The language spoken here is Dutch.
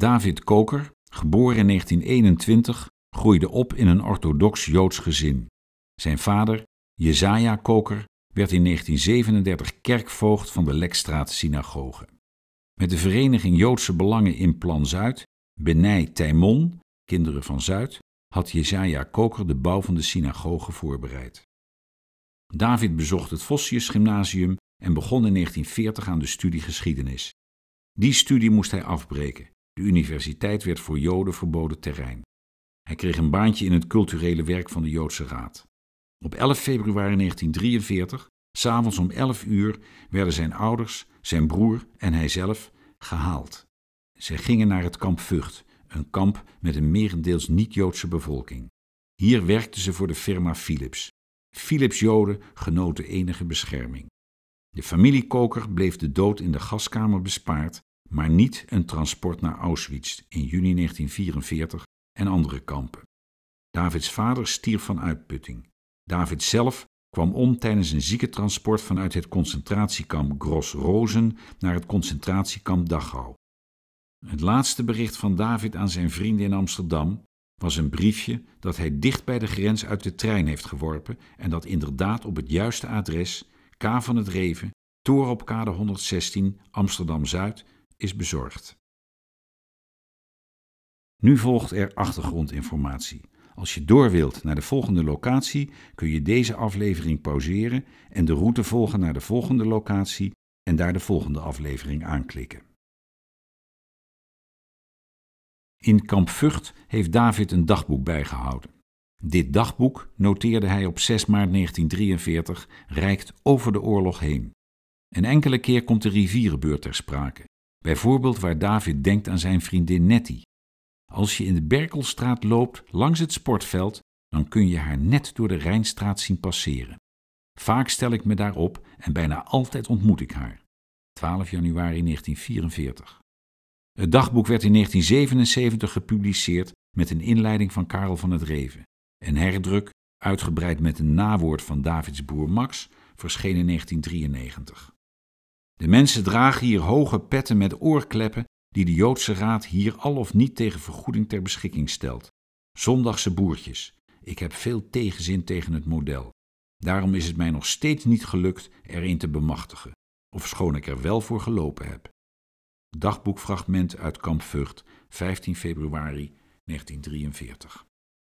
David Koker, geboren in 1921, groeide op in een orthodox Joods gezin. Zijn vader, Jezaja Koker, werd in 1937 kerkvoogd van de Lekstraat Synagoge. Met de Vereniging Joodse Belangen in Plan Zuid, Benij Tijmon, Kinderen van Zuid, had Jezaja Koker de bouw van de synagoge voorbereid. David bezocht het Vossius Gymnasium en begon in 1940 aan de studie geschiedenis. Die studie moest hij afbreken. De universiteit werd voor Joden verboden terrein. Hij kreeg een baantje in het culturele werk van de Joodse Raad. Op 11 februari 1943, s'avonds om 11 uur, werden zijn ouders, zijn broer en hijzelf gehaald. Zij gingen naar het kamp Vught, een kamp met een merendeels niet-Joodse bevolking. Hier werkten ze voor de firma Philips. Philips Joden genoten enige bescherming. De familiekoker bleef de dood in de gaskamer bespaard, maar niet een transport naar Auschwitz in juni 1944 en andere kampen. Davids vader stierf van uitputting. David zelf kwam om tijdens een ziekentransport vanuit het concentratiekamp Gros Rozen naar het concentratiekamp Dachau. Het laatste bericht van David aan zijn vrienden in Amsterdam was een briefje dat hij dicht bij de grens uit de trein heeft geworpen en dat inderdaad op het juiste adres, K van het Reven, Toren op kade 116, Amsterdam Zuid, is bezorgd. Nu volgt er achtergrondinformatie. Als je door wilt naar de volgende locatie, kun je deze aflevering pauzeren en de route volgen naar de volgende locatie en daar de volgende aflevering aanklikken. In Kamp Vught heeft David een dagboek bijgehouden. Dit dagboek, noteerde hij op 6 maart 1943, reikt over de oorlog heen. Een enkele keer komt de rivierenbeurt ter sprake, bijvoorbeeld waar David denkt aan zijn vriendin Nettie. Als je in de Berkelstraat loopt langs het sportveld, dan kun je haar net door de Rijnstraat zien passeren. Vaak stel ik me daarop en bijna altijd ontmoet ik haar. 12 januari 1944. Het dagboek werd in 1977 gepubliceerd met een inleiding van Karel van het Reven. Een herdruk, uitgebreid met een nawoord van Davids broer Max, verscheen in 1993. De mensen dragen hier hoge petten met oorkleppen die de Joodse Raad hier al of niet tegen vergoeding ter beschikking stelt. Zondagse boertjes. Ik heb veel tegenzin tegen het model. Daarom is het mij nog steeds niet gelukt er een te bemachtigen, ofschoon ik er wel voor gelopen heb. Dagboekfragment uit Kamp Vught, 15 februari 1943.